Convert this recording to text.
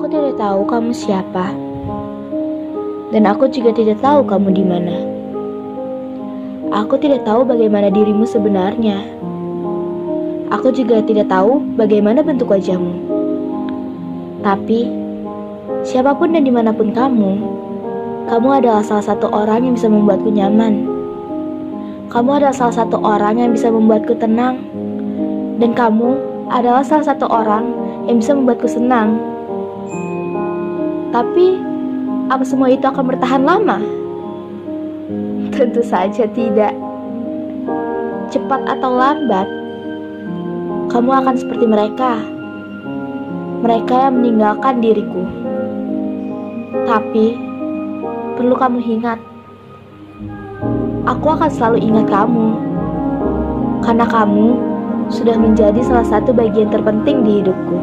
Aku tidak tahu kamu siapa, dan aku juga tidak tahu kamu di mana. Aku tidak tahu bagaimana dirimu sebenarnya. Aku juga tidak tahu bagaimana bentuk wajahmu. Tapi, siapa pun dan di mana pun kamu, kamu adalah salah satu orang yang bisa membuatku nyaman. Kamu adalah salah satu orang yang bisa membuatku tenang. Dan kamu adalah salah satu orang yang bisa membuatku senang. Tapi, apa semua itu akan bertahan lama? Tentu saja tidak. Cepat atau lambat, kamu akan seperti mereka. Mereka yang meninggalkan diriku. Tapi, perlu kamu ingat, aku akan selalu ingat kamu. Karena kamu sudah menjadi salah satu bagian terpenting di hidupku.